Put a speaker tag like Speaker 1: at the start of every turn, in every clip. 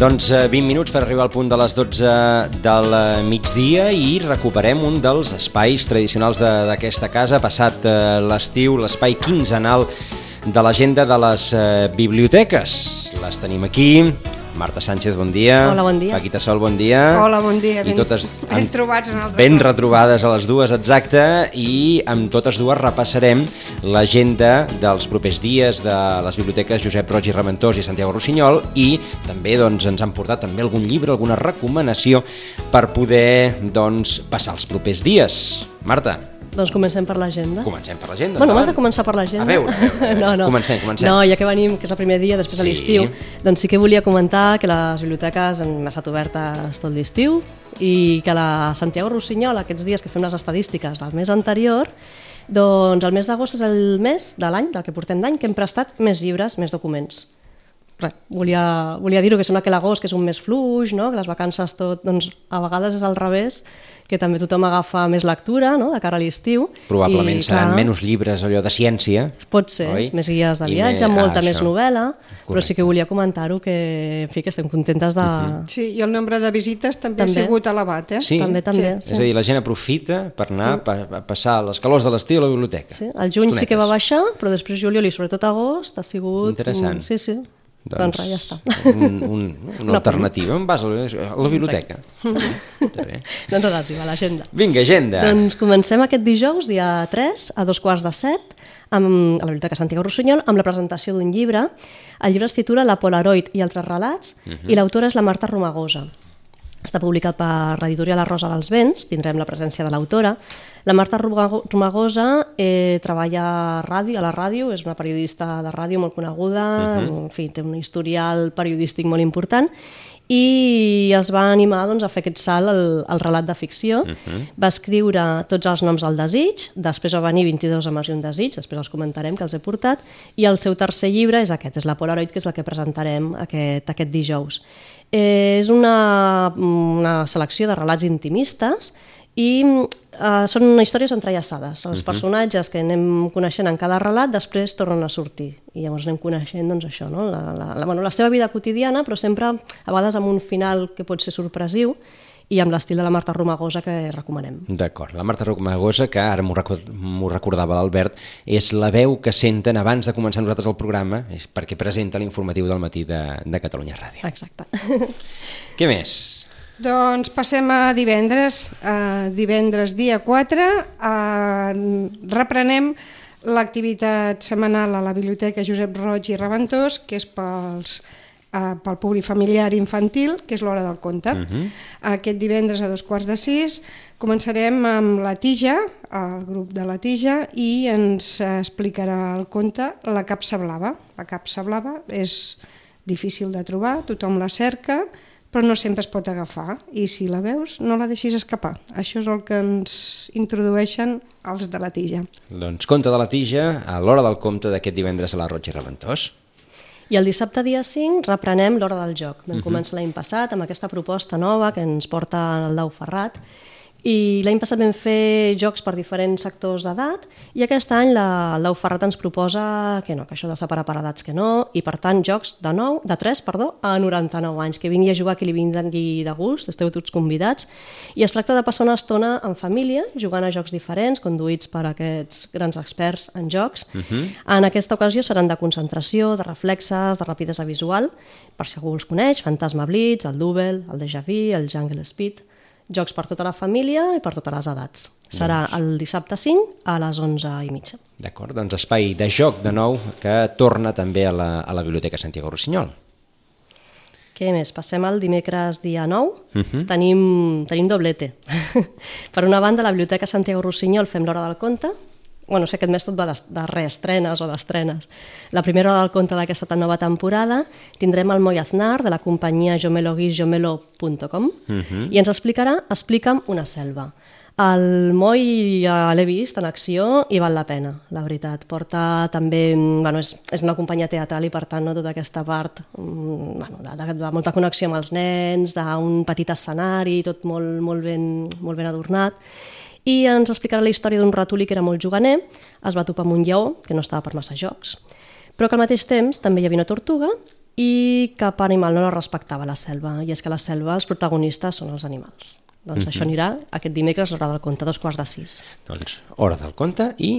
Speaker 1: Doncs eh, 20 minuts per arribar al punt de les 12 del eh, migdia i recuperem un dels espais tradicionals d'aquesta casa, passat eh, l'estiu, l'espai quinzenal de l'agenda de les eh, biblioteques. Les tenim aquí. Marta Sánchez, bon dia.
Speaker 2: Hola, bon dia.
Speaker 1: Paquita Sol, bon dia.
Speaker 3: Hola, bon dia.
Speaker 1: I
Speaker 3: Ben-
Speaker 1: totes
Speaker 3: ben trobats un altre
Speaker 1: Ben retrobades a les dues, exacte, i amb totes dues repassarem l'agenda dels propers dies de les biblioteques Josep Roig i Reventós i Santiago Rossinyol i també doncs, ens han portat també algun llibre, alguna recomanació per poder doncs, passar els propers dies. Marta,
Speaker 2: Doncs comencem per l'agenda.
Speaker 1: comencem per l'agenda.
Speaker 2: Bueno, m'has de començar per l'agenda?
Speaker 1: A veure, a veure, a veure.
Speaker 2: no, no.
Speaker 1: Comencem, comencem.
Speaker 2: No, ja que venim, que és el primer dia després de
Speaker 1: Sí.
Speaker 2: l'estiu, doncs sí que volia comentar que les biblioteques han estat obertes tot l'estiu i que la Santiago Rossinyol, aquests dies que fem les estadístiques del mes anterior, doncs el mes d'agost és el mes de l'any, del que portem d'any, que hem prestat més llibres, més documents. Res, volia, volia dir-ho, que sembla que l'agost que és un mes fluix, no? que les vacances tot, doncs a vegades és al revés, que també tothom agafa més lectura no? de cara a l'estiu.
Speaker 1: Probablement
Speaker 2: i,
Speaker 1: seran
Speaker 2: clar,
Speaker 1: menys llibres allò de ciència.
Speaker 2: Pot ser,
Speaker 1: oi?
Speaker 2: més guies de viatge,
Speaker 1: me-
Speaker 2: molta
Speaker 1: ah,
Speaker 2: més novel·la, però
Speaker 1: Correcte.
Speaker 2: sí que volia comentar-ho que, en fi, que estem contentes de...
Speaker 3: Sí, i el nombre de visites també,
Speaker 2: També.
Speaker 3: ha sigut elevat, eh?
Speaker 1: Sí.
Speaker 2: També, també.
Speaker 1: És a dir, la gent aprofita per anar a, pa- a passar les calors de l'estiu a la biblioteca.
Speaker 2: Sí, el juny sí que va
Speaker 1: Estonetes.
Speaker 2: baixar, però després juliol i sobretot agost ha sigut...
Speaker 1: Interessant.
Speaker 2: Sí, sí. Doncs, res, ja està.
Speaker 1: Un, un, una
Speaker 2: Una
Speaker 1: alternativa. On vas a la, a la biblioteca? Bé.
Speaker 2: doncs ara sí, va, l'agenda.
Speaker 1: Vinga, agenda.
Speaker 2: Doncs comencem aquest dijous, dia 3, a dos quarts de set, amb, a la Biblioteca Santiago Rossinyol, amb la presentació d'un llibre. El llibre es titula La Polaroid i altres relats, i l'autora és la Marta Romagosa. Està publicat per l'editorial La Rosa dels Vents, tindrem la presència de l'autora. La Marta Romago- Romagosa eh, treballa a, ràdio, a la ràdio, és una periodista de ràdio molt coneguda, en fi, té un historial periodístic molt important, i es va animar doncs, a fer aquest salt al, al relat de ficció. Va escriure tots els noms del desig, després va venir 22 homes i un desig, després els comentarem que els he portat, i el seu tercer llibre és aquest, és la Polaroid, que és el que presentarem aquest, aquest dijous. Eh, és una, una selecció de relats intimistes i eh, són històries entrellaçades. Els personatges que anem coneixent en cada relat després tornen a sortir i llavors anem coneixent doncs, això, no? la, la, la, bueno, la seva vida quotidiana, però sempre a vegades amb un final que pot ser sorpresiu i amb l'estil de la Marta Romagosa que recomanem.
Speaker 1: D'acord. La Marta Romagosa, que ara m'ho record, m'ho recordava l'Albert, és la veu que senten abans de començar nosaltres el programa, perquè presenta l'informatiu del matí de, de Catalunya Ràdio.
Speaker 2: Exacte.
Speaker 1: Què més?
Speaker 3: Doncs passem a divendres. Uh, divendres, dia 4, uh, reprenem l'activitat setmanal a la Biblioteca Josep Roig i Reventós, que és pels, uh, pel públic familiar infantil, que és l'hora del conte. Uh -huh. Aquest divendres a dos quarts de sis començarem amb la Tija, el grup de la Tija, i ens explicarà el conte La capsa blava. La capsa blava és difícil de trobar, tothom la cerca, però no sempre es pot agafar i si la veus no la deixis escapar. Això és el que ens introdueixen els de la tija.
Speaker 1: Doncs Conte de la Tija, a l'hora del compte d'aquest divendres a la Roig i Reventós.
Speaker 2: I el dissabte dia 5 reprenem l'hora del joc. Vam uh -huh. començar l'any passat amb aquesta proposta nova que ens porta el Dau Ferrat i l'any passat vam fer jocs per diferents sectors d'edat i aquest any la, el Dau Ferrat ens proposa que no, que això de separar per edats que no i per tant jocs de, 9, de 3 perdó, a 99 anys, que vingui a jugar qui li vingui de gust, esteu tots convidats i es tracta de passar una estona en família jugant a jocs diferents, conduïts per aquests grans experts en jocs. Uh -huh. En aquesta ocasió seran de concentració, de reflexes, de rapidesa visual, per si algú els coneix, Fantasma Blitz, el Double, el Déjà Vu, el Jungle Speed, jocs per tota la família i per totes les edats. Serà el dissabte 5 a les 11 i mitja.
Speaker 1: D'acord, doncs espai de joc de nou que torna també a la, a la Biblioteca Santiago Rossinyol.
Speaker 2: Què més? Passem al dimecres dia 9. Uh -huh. tenim, tenim doblete. per una banda, a la Biblioteca Santiago Rossinyol fem l'hora del conte. Bueno, sé, aquest mes tot va de, de reestrenes o d'estrenes. La primera hora del conte d'aquesta nova temporada tindrem el Moi Aznar, de la companyia jomeloguisjomelo.com, uh -huh. i ens explicarà Explica'm una selva. El Moi ja l'he vist en acció i val la pena, la veritat. Porta també, bueno, és, és una companyia teatral i per tant no, tota aquesta part mm, bueno, de, de, de molta connexió amb els nens, d'un petit escenari, tot molt, molt, ben, molt ben adornat. I ens explicarà la història d'un ratolí que era molt juganer, es va topar amb un lleó, que no estava per massa jocs, però que al mateix temps també hi havia una tortuga i cap animal no la respectava la selva, i és que la selva els protagonistes són els animals. Doncs això anirà aquest dimecres a l'hora del conte, a dos quarts de sis.
Speaker 1: Doncs hora del conte i...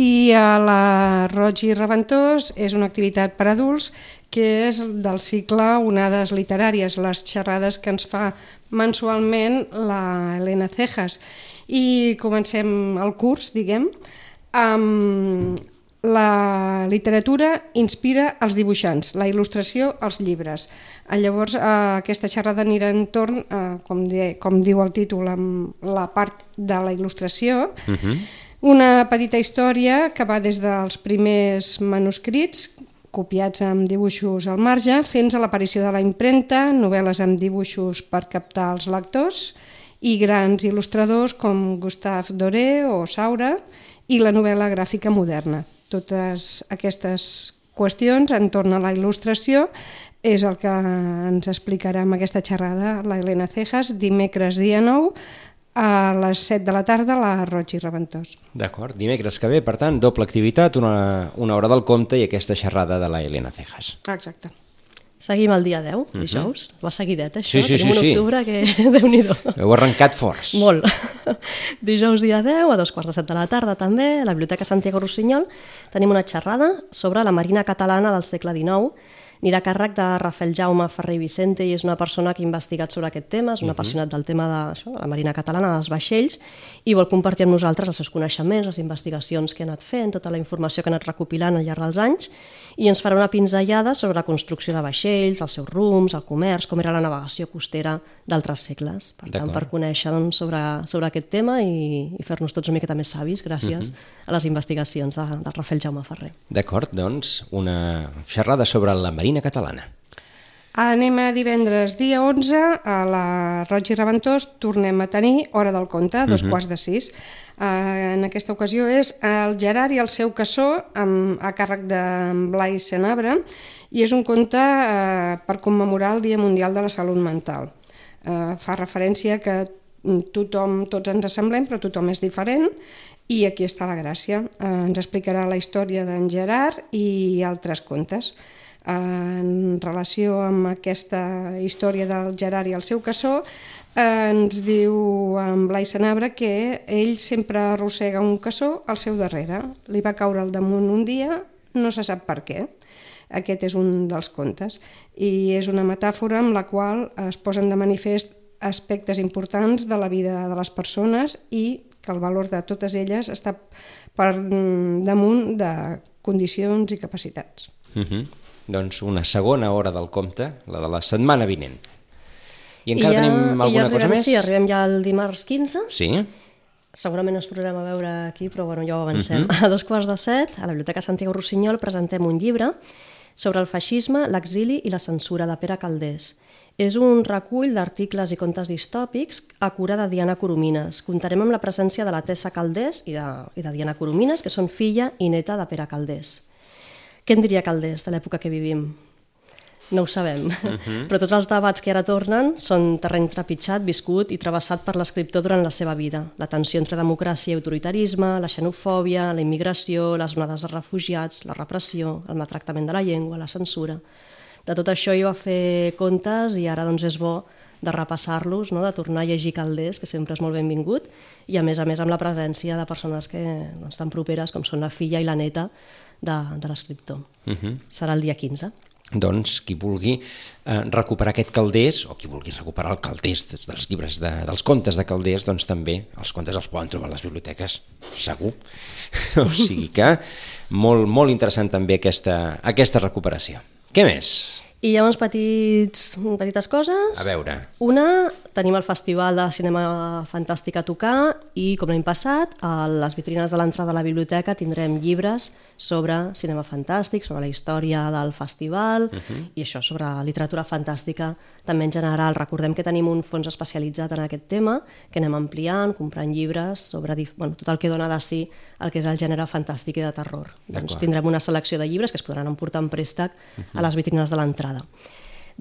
Speaker 3: I a la Roig i Reventós és una activitat per adults que és del cicle Onades Literàries, les xerrades que ens fa mensualment la Helena Cejas. I comencem el curs, diguem, amb la literatura inspira els dibuixants, la il·lustració els llibres. Eh, Llavors, eh, aquesta xerrada anirà entorn, eh, com, de, com diu el títol, amb la part de la il·lustració, uh -huh. una petita història que va des dels primers manuscrits, copiats amb dibuixos al marge, fins a l'aparició de la impremta, novel·les amb dibuixos per captar els lectors, i grans il·lustradors com Gustave Doré o Saura, i la novel·la gràfica moderna. Totes aquestes qüestions entorn a la il·lustració és el que ens explicarà amb aquesta xerrada la Helena Cejas dimecres dia 9 a les 7 de la tarda a la Roig i Reventós.
Speaker 1: D'acord, dimecres que ve, per tant, doble activitat, una, una hora del compte i aquesta xerrada de la Helena Cejas.
Speaker 3: Exacte.
Speaker 2: Seguim el dia 10, dijous. Va seguidet, això.
Speaker 1: Sí, sí,
Speaker 2: Tenim
Speaker 1: sí,
Speaker 2: un
Speaker 1: sí.
Speaker 2: octubre que... Déu-n'hi-do.
Speaker 1: Heu arrencat forts.
Speaker 2: Molt. Dijous dia 10, a dos quarts de set de la tarda també, a la Biblioteca Santiago Rossinyol, tenim una xerrada sobre la marina catalana del segle XIX. Anirà a càrrec de Rafael Jaume Ferrer Vicente i és una persona que ha investigat sobre aquest tema, és un uh -huh. apassionat del tema de, això, de la marina catalana, dels vaixells, i vol compartir amb nosaltres els seus coneixements, les investigacions que ha anat fent, tota la informació que ha anat recopilant al llarg dels anys, i ens farà una pinzellada sobre la construcció de vaixells, els seus rums, el comerç, com era la navegació costera d'altres segles. Per tant, per conèixer doncs, sobre, sobre aquest tema i, i fer-nos tots una miqueta més savis gràcies uh -huh. a les investigacions de, de Rafael Jaume Ferrer.
Speaker 1: D'acord, doncs, una xerrada sobre la Marina Catalana.
Speaker 3: Anem a divendres dia 11 a la Roig i Reventós tornem a tenir Hora del Conte, dos uh -huh. quarts de sis. Uh, en aquesta ocasió és el Gerard i el seu caçó amb, a càrrec de Blai Senabre i és un conte uh, per commemorar el Dia Mundial de la Salut Mental. Uh, fa referència que tothom, tots ens assemblem, però tothom és diferent i aquí està la gràcia. Uh, ens explicarà la història d'en Gerard i altres contes en relació amb aquesta història del Gerard i el seu eh, ens diu en Blai Senabre que ell sempre arrossega un caçó al seu darrere. Li va caure al damunt un dia, no se sap per què. Aquest és un dels contes i és una metàfora amb la qual es posen de manifest aspectes importants de la vida de les persones i que el valor de totes elles està per damunt de condicions i capacitats.
Speaker 1: Uh -huh. Doncs una segona hora del compte, la de la setmana vinent. I encara
Speaker 2: ja,
Speaker 1: tenim alguna
Speaker 2: i ja arribem,
Speaker 1: cosa més?
Speaker 2: Sí, arribem ja el dimarts 15.
Speaker 1: Sí?
Speaker 2: Segurament ens tornarem a veure aquí, però bueno, ja ho avancem. Uh -huh. A dos quarts de set, a la Biblioteca Santiago Rossinyol, presentem un llibre sobre el feixisme, l'exili i la censura de Pere Caldés. És un recull d'articles i contes distòpics a cura de Diana Coromines. Comptarem amb la presència de la Tessa Caldés i de, i de Diana Coromines, que són filla i neta de Pere Caldés. Què en diria Caldés de l'època que vivim? No ho sabem, uh -huh. però tots els debats que ara tornen són terreny trepitjat, viscut i travessat per l'escriptor durant la seva vida. La tensió entre democràcia i autoritarisme, la xenofòbia, la immigració, les onades de refugiats, la repressió, el maltractament de la llengua, la censura... De tot això hi va fer comptes i ara doncs és bo de repassar-los, no? de tornar a llegir Caldés, que sempre és molt benvingut, i a més a més amb la presència de persones que no estan properes, com són la filla i la neta de, de l'escriptor.
Speaker 1: Uh -huh.
Speaker 2: Serà el dia 15.
Speaker 1: Doncs qui vulgui eh, recuperar aquest calders, o qui vulgui recuperar el calders dels, dels llibres, de, dels contes de calders, doncs també els contes els poden trobar a les biblioteques, segur. o sigui que molt, molt interessant també aquesta, aquesta recuperació. Què més?
Speaker 2: I hi ha uns petits, petites coses.
Speaker 1: A veure.
Speaker 2: Una, tenim el Festival de Cinema Fantàstic a tocar i, com l'any passat, a les vitrines de l'entrada de la biblioteca tindrem llibres sobre cinema fantàstic, sobre la història del festival uh -huh. i això, sobre literatura fantàstica també en general. Recordem que tenim un fons especialitzat en aquest tema, que anem ampliant, comprant llibres sobre bueno, tot el que dona de si el que és el gènere fantàstic i de terror. Doncs tindrem una selecció de llibres que es podran emportar en préstec uh -huh. a les vitrines de l'entrada.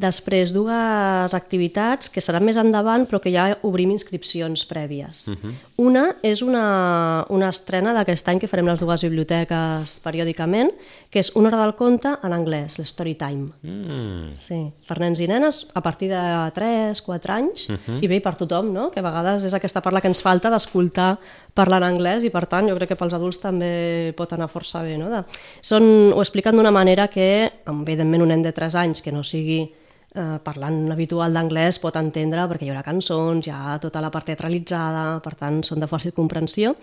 Speaker 2: Després, dues activitats que seran més endavant, però que ja obrim inscripcions prèvies. Uh -huh. Una és una, una estrena d'aquest any que farem les dues biblioteques periòdicament, que és una hora del conte en anglès, l'Story Time. Mm. Sí, per nens i nenes a partir de 3, 4 anys, uh -huh. i bé, per tothom, no? que a vegades és aquesta parla que ens falta d'escoltar parlar en anglès i per tant jo crec que pels adults també pot anar força bé. No? De... Són, ho expliquen d'una manera que, evidentment, un nen de 3 anys que no sigui eh, parlant habitual d'anglès pot entendre perquè hi haurà cançons, hi ha tota la part teatralitzada, per tant són de fàcil comprensió.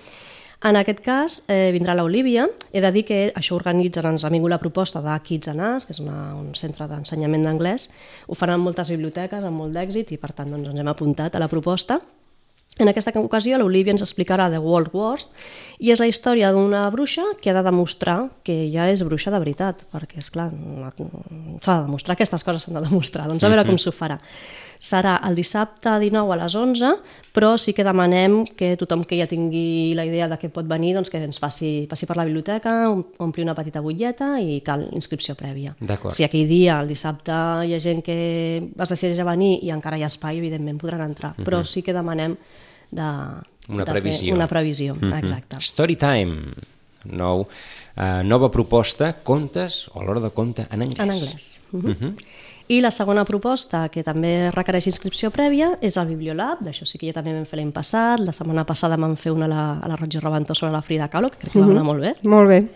Speaker 2: En aquest cas eh, vindrà l'Olívia. He de dir que això organitzen, ens ha vingut la proposta de Kids and Us, que és una, un centre d'ensenyament d'anglès. Ho faran moltes biblioteques, amb molt d'èxit, i per tant doncs, ens hem apuntat a la proposta. En aquesta ocasió, l'Olivia ens explicarà The World Wars i és la història d'una bruixa que ha de demostrar que ja és bruixa de veritat, perquè, és clar, s'ha de demostrar, aquestes coses s'han de demostrar, doncs a veure com s'ho farà. Serà el dissabte 19 a les 11, però sí que demanem que tothom que ja tingui la idea de què pot venir, doncs que ens passi, passi per la biblioteca, ompli una petita butlleta i cal inscripció prèvia. Si aquell dia, el dissabte, hi ha gent que es decideix a venir i encara hi ha espai, evidentment podran entrar, però sí que demanem de,
Speaker 1: una
Speaker 2: de
Speaker 1: previsió.
Speaker 2: fer una previsió, mm -hmm. exacte.
Speaker 1: Storytime, nou, uh, nova proposta, contes o l'hora de conte en anglès.
Speaker 2: En anglès. Mm -hmm. Mm -hmm. I la segona proposta, que també requereix inscripció prèvia, és el Bibliolab, d'això sí que ja també vam fer l'any passat, la setmana passada vam fer una a la, a la Roig i Rebentó sobre la Frida Kahlo, que crec que va anar molt bé.
Speaker 3: Molt bé.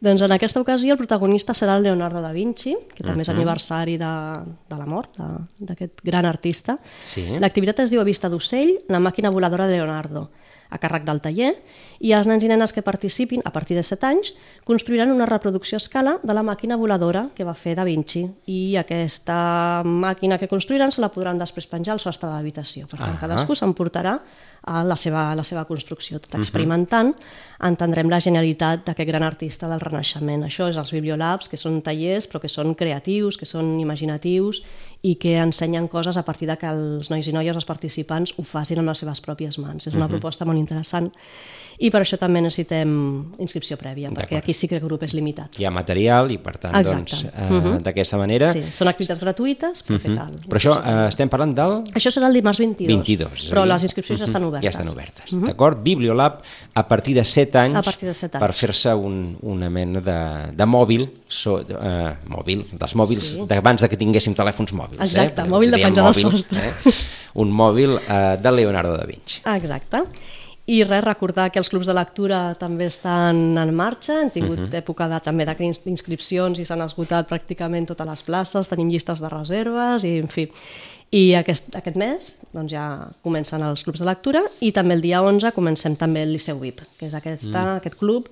Speaker 2: Doncs en aquesta ocasió el protagonista serà el Leonardo da Vinci, que també és aniversari de, de la mort d'aquest gran artista.
Speaker 1: Sí.
Speaker 2: L'activitat es diu A vista d'ocell, la màquina voladora de Leonardo a càrrec del taller, i els nens i nenes que participin, a partir de 7 anys, construiran una reproducció a escala de la màquina voladora que va fer Da Vinci, i aquesta màquina que construiran se la podran després penjar al sostre de l'habitació. Per tant, ah cadascú s'emportarà a la seva, la seva construcció. Tot experimentant, uh -huh. entendrem la genialitat d'aquest gran artista del Renaixement. Això és els Bibliolabs, que són tallers, però que són creatius, que són imaginatius i que ensenyen coses a partir de que els nois i noies, els participants, ho facin amb les seves pròpies mans. És una uh -huh. proposta molt interessant i per això també necessitem inscripció prèvia, perquè aquí sí que el grup és limitat.
Speaker 1: Hi ha material i, per tant, doncs, uh, uh -huh. d'aquesta manera...
Speaker 2: Sí, són activitats gratuïtes, però uh -huh. cal.
Speaker 1: Però això uh, estem parlant del...
Speaker 2: Això serà el dimarts 22.
Speaker 1: 22.
Speaker 2: Però les inscripcions uh -huh. estan obertes.
Speaker 1: Ja estan obertes, uh -huh. d'acord? Bibliolab a partir de 7 anys,
Speaker 2: a partir de 7 anys.
Speaker 1: per fer-se un, una mena de, de mòbil, so, uh, mòbil, dels mòbils sí. d'abans de que tinguéssim telèfons mòbils.
Speaker 2: Exacte,
Speaker 1: eh?
Speaker 2: mòbil de penjar del sostre. Eh?
Speaker 1: Un mòbil uh, de Leonardo da Vinci.
Speaker 2: Exacte. I res, recordar que els clubs de lectura també estan en marxa, hem tingut uh -huh. època de, també d'inscripcions i s'han esgotat pràcticament totes les places, tenim llistes de reserves i en fi. I aquest, aquest mes doncs ja comencen els clubs de lectura i també el dia 11 comencem també el Liceu VIP, que és aquesta, mm. aquest club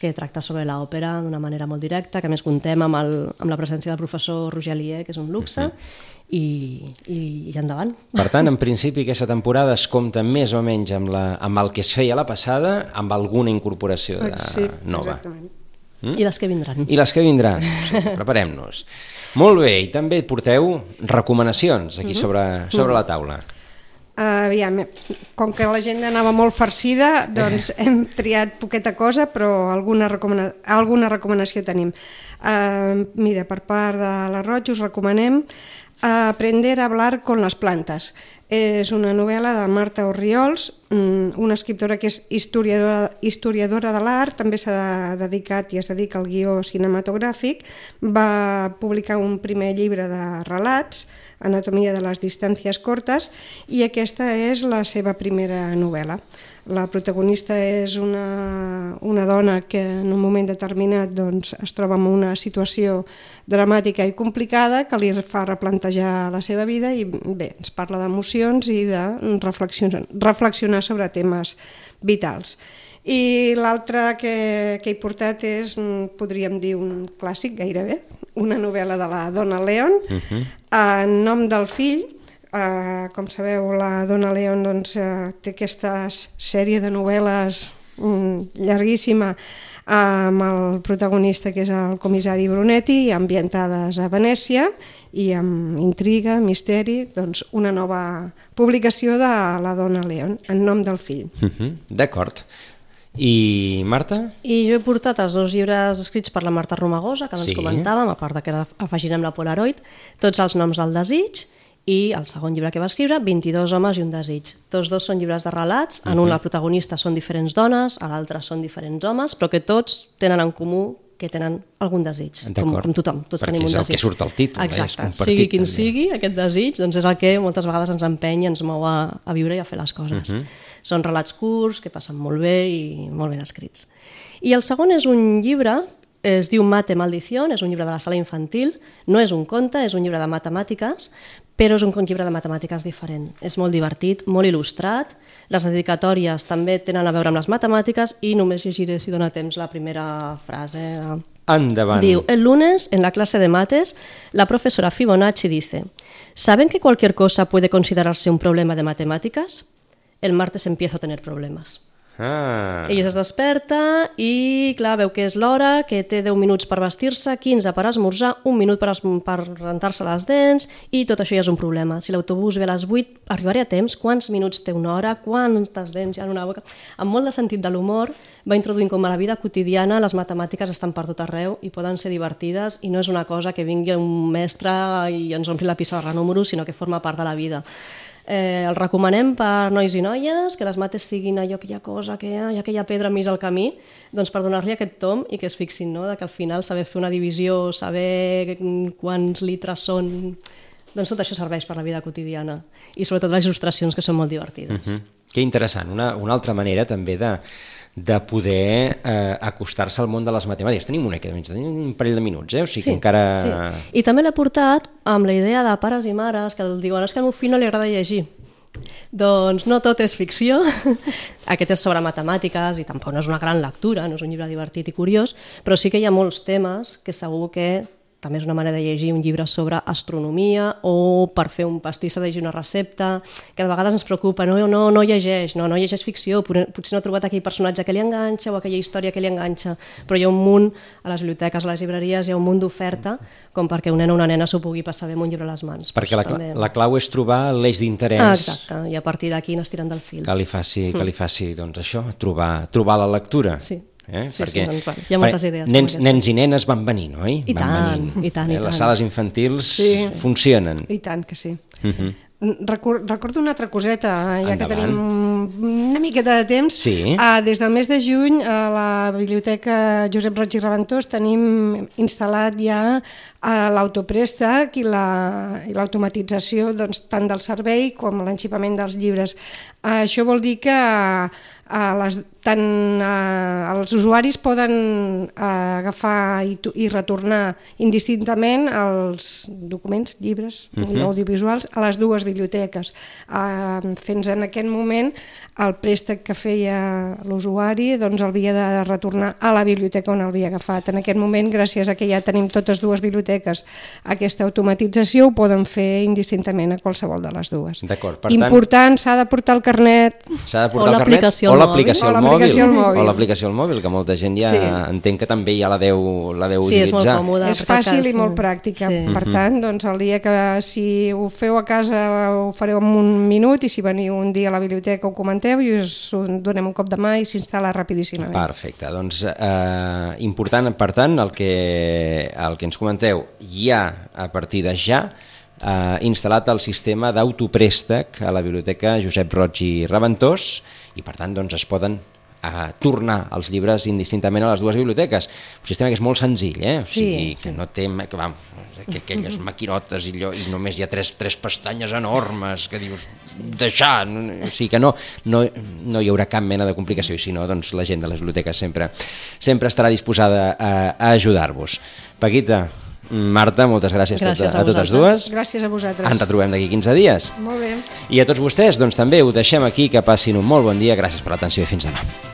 Speaker 2: que tracta sobre l'òpera d'una manera molt directa, que més contem amb, el, amb la presència del professor Roger Lier, que és un luxe, uh -huh i, i, i endavant.
Speaker 1: Per tant, en principi aquesta temporada es compta més o menys amb, la, amb el que es feia la passada, amb alguna incorporació de,
Speaker 3: sí,
Speaker 1: nova.
Speaker 3: Exactament.
Speaker 2: Mm? I les que vindran.
Speaker 1: I les que vindran, sí, preparem-nos. Molt bé, i també porteu recomanacions aquí mhm. sobre, sobre la taula.
Speaker 3: Uh, aviam, com que l'agenda anava molt farcida, doncs hem triat poqueta cosa, però alguna, recomana alguna recomanació tenim. Uh, mira, per part de la Roig us recomanem Aprender a hablar con las plantas. És una novel·la de Marta Orriols, mm, una escriptora que és historiadora, historiadora de l'art, també s'ha dedicat i es dedica al guió cinematogràfic, va publicar un primer llibre de relats, Anatomia de les distàncies cortes, i aquesta és la seva primera novel·la. La protagonista és una, una dona que en un moment determinat doncs, es troba en una situació dramàtica i complicada que li fa replantejar la seva vida i bé, ens parla d'emocions i de reflexionar, reflexionar sobre temes vitals. I l'altre que, que he portat és, podríem dir, un clàssic gairebé, una novel·la de la Dona Leon, uh -huh. en nom del fill, Uh, com sabeu, la Dona León doncs, uh, té aquesta sèrie de novel·les um, llarguíssima uh, amb el protagonista que és el comissari Brunetti, ambientades a Venècia i amb intriga, misteri, doncs una nova publicació de la Dona León, en nom del fill.
Speaker 1: Uh -huh. D'acord. I Marta?
Speaker 2: I jo he portat els dos llibres escrits per la Marta Romagosa, que abans
Speaker 1: Sí.
Speaker 2: comentàvem, a part de que afegirem la Polaroid, tots els noms del desig, i el segon llibre que va escriure, 22 homes i un desig. Tots dos són llibres de relats, en un el protagonista són diferents dones, a l'altre són diferents homes, però que tots tenen en comú que tenen algun desig, com, com tothom, tots
Speaker 1: Perquè
Speaker 2: tenim un
Speaker 1: és el
Speaker 2: desig.
Speaker 1: que surt al títol, eh? És
Speaker 2: Exacte,
Speaker 1: compartit,
Speaker 2: sigui quin
Speaker 1: també.
Speaker 2: sigui aquest desig, doncs és el que moltes vegades ens empeny i ens mou a, a viure i a fer les coses. Són relats curts, que passen molt bé i molt ben escrits. I el segon és un llibre, es diu Mate Maldición, és un llibre de la sala infantil, no és un conte, és un llibre de matemàtiques, però és un llibre de matemàtiques diferent. És molt divertit, molt il·lustrat, les dedicatòries també tenen a veure amb les matemàtiques i només llegiré, si dona temps, la primera frase.
Speaker 1: Endavant.
Speaker 2: Diu, el lunes, en la clase de mates, la profesora Fibonacci dice, ¿saben que cualquier cosa puede considerarse un problema de matemáticas? El martes empiezo a tener problemas.
Speaker 1: Ah,
Speaker 2: Ella es desperta i, clar, veu que és l'hora, que té 10 minuts per vestir-se, 15 per esmorzar, un minut per, es- per rentar-se les dents, i tot això ja és un problema. Si l'autobús ve a les 8, arribaré a temps? Quants minuts té una hora? Quantes dents hi ha en una boca? Amb molt de sentit de l'humor, va introduint com a la vida quotidiana les matemàtiques estan per tot arreu i poden ser divertides i no és una cosa que vingui un mestre i ens ompli la pissarra números, sinó que forma part de la vida. Eh, el recomanem per nois i noies, que les mates siguin allò ha cosa, que hi ha, aquella pedra mig al camí, doncs per donar-li aquest tom i que es fixin, no? de que al final saber fer una divisió, saber quants litres són... Doncs tot això serveix per la vida quotidiana. I sobretot les il·lustracions, que són molt divertides.
Speaker 1: mm, que interessant. Una, una altra manera també de, de poder eh, acostar-se al món de les matemàtiques. Tenim una mica, tenim un parell de minuts, eh? o sigui que encara...
Speaker 2: Sí. I també l'he portat amb la idea de pares i mares que diuen és que al meu fill no li agrada llegir. Doncs no tot és ficció. Aquest és sobre matemàtiques i tampoc no és una gran lectura, no és un llibre divertit i curiós, però sí que hi ha molts temes que segur que també és una manera de llegir un llibre sobre astronomia o per fer un pastís s'ha de llegir una recepta, que de vegades ens preocupa, no, no, no llegeix, no, no llegeix ficció, potser no ha trobat aquell personatge que li enganxa o aquella història que li enganxa, però hi ha un munt a les biblioteques, a les llibreries, hi ha un munt d'oferta com perquè un nen o una nena s'ho pugui passar bé amb un llibre a les mans.
Speaker 1: Perquè la, cla- la clau és trobar l'eix d'interès
Speaker 2: Ah, exacte, i a partir d'aquí no es tiren del fil.
Speaker 1: que li faci, que li faci doncs això, trobar, trobar la lectura.
Speaker 2: Sí.
Speaker 1: Eh?
Speaker 2: Sí, sí,
Speaker 1: Perquè,
Speaker 2: doncs, bueno, hi ha moltes idees
Speaker 1: Nens, nens i nenes van venint, oi?
Speaker 2: I
Speaker 1: van
Speaker 2: tant,
Speaker 1: venint.
Speaker 2: i tant, i
Speaker 1: eh? Les
Speaker 2: tant.
Speaker 1: sales infantils
Speaker 3: Sí.
Speaker 1: funcionen.
Speaker 3: I tant que sí.
Speaker 1: Mhm.
Speaker 3: Recor recordo una altra coseta, ja que
Speaker 1: Endavant.
Speaker 3: tenim una miqueta de temps.
Speaker 1: Sí.
Speaker 3: Uh, des del mes de juny a la Biblioteca Josep Roig i Reventós tenim instal·lat ja uh, l'autoprèstec i la- i l'automatització doncs, tant del servei com l'enxipament dels llibres. Uh, això vol dir que uh, les, tant uh, els usuaris poden uh, agafar i, i retornar indistintament els documents, llibres uh -huh. audiovisuals a les dues biblioteques. Uh, fins en aquest moment el préstec que feia l'usuari doncs, el havia de retornar a la biblioteca on el havia agafat. En aquest moment, gràcies a que ja tenim totes dues biblioteques aquesta automatització, ho poden fer indistintament a qualsevol de les dues.
Speaker 1: D'acord, per tant-
Speaker 3: Important, s'ha de portar el carnet
Speaker 1: S'ha de
Speaker 2: O
Speaker 1: portar el carnet
Speaker 2: l'aplicació
Speaker 1: o
Speaker 2: al
Speaker 1: l'aplicació
Speaker 3: mòbil. O l'aplicació al mòbil.
Speaker 1: O l'aplicació al mòbil, que molta gent ja
Speaker 3: Sí.
Speaker 1: entenc que també ja la deu, la deu
Speaker 2: Sí, és molt
Speaker 1: utilitzar.
Speaker 2: còmode.
Speaker 3: és fàcil i molt pràctica.
Speaker 2: Sí.
Speaker 3: Per tant, doncs, el dia que si ho feu a casa ho fareu en un minut i si veniu un dia a la biblioteca ho comenteu i us ho donem un cop de mà i s'instal·la rapidíssimament.
Speaker 1: Perfecte, doncs eh, important, per tant, el que, el que ens comenteu, ja a partir de ja eh, instal·lat el sistema d'autoprèstec a la biblioteca Josep Roig i Reventós i per tant doncs, es poden a tornar els llibres indistintament a les dues biblioteques. Un sistema que és molt senzill, eh? O
Speaker 2: Sí,
Speaker 1: sigui, que
Speaker 2: sí.
Speaker 1: no té... Que, vam, que aquelles maquinotes i, allò, i només hi ha tres, tres pestanyes enormes que dius, deixar... O sigui que no, no, no hi haurà cap mena de complicació i si no, doncs la gent de les biblioteques sempre, sempre estarà disposada a, a ajudar-vos. Paquita, Marta, moltes gràcies,
Speaker 2: Gràcies
Speaker 1: a,
Speaker 2: a
Speaker 1: a totes dues.
Speaker 3: Gràcies a vosaltres.
Speaker 1: Ens retrobem d'aquí 15 dies.
Speaker 3: Molt bé.
Speaker 1: I a tots vostès, doncs també ho deixem aquí, que passin un molt bon dia. Gràcies per l'atenció i fins demà.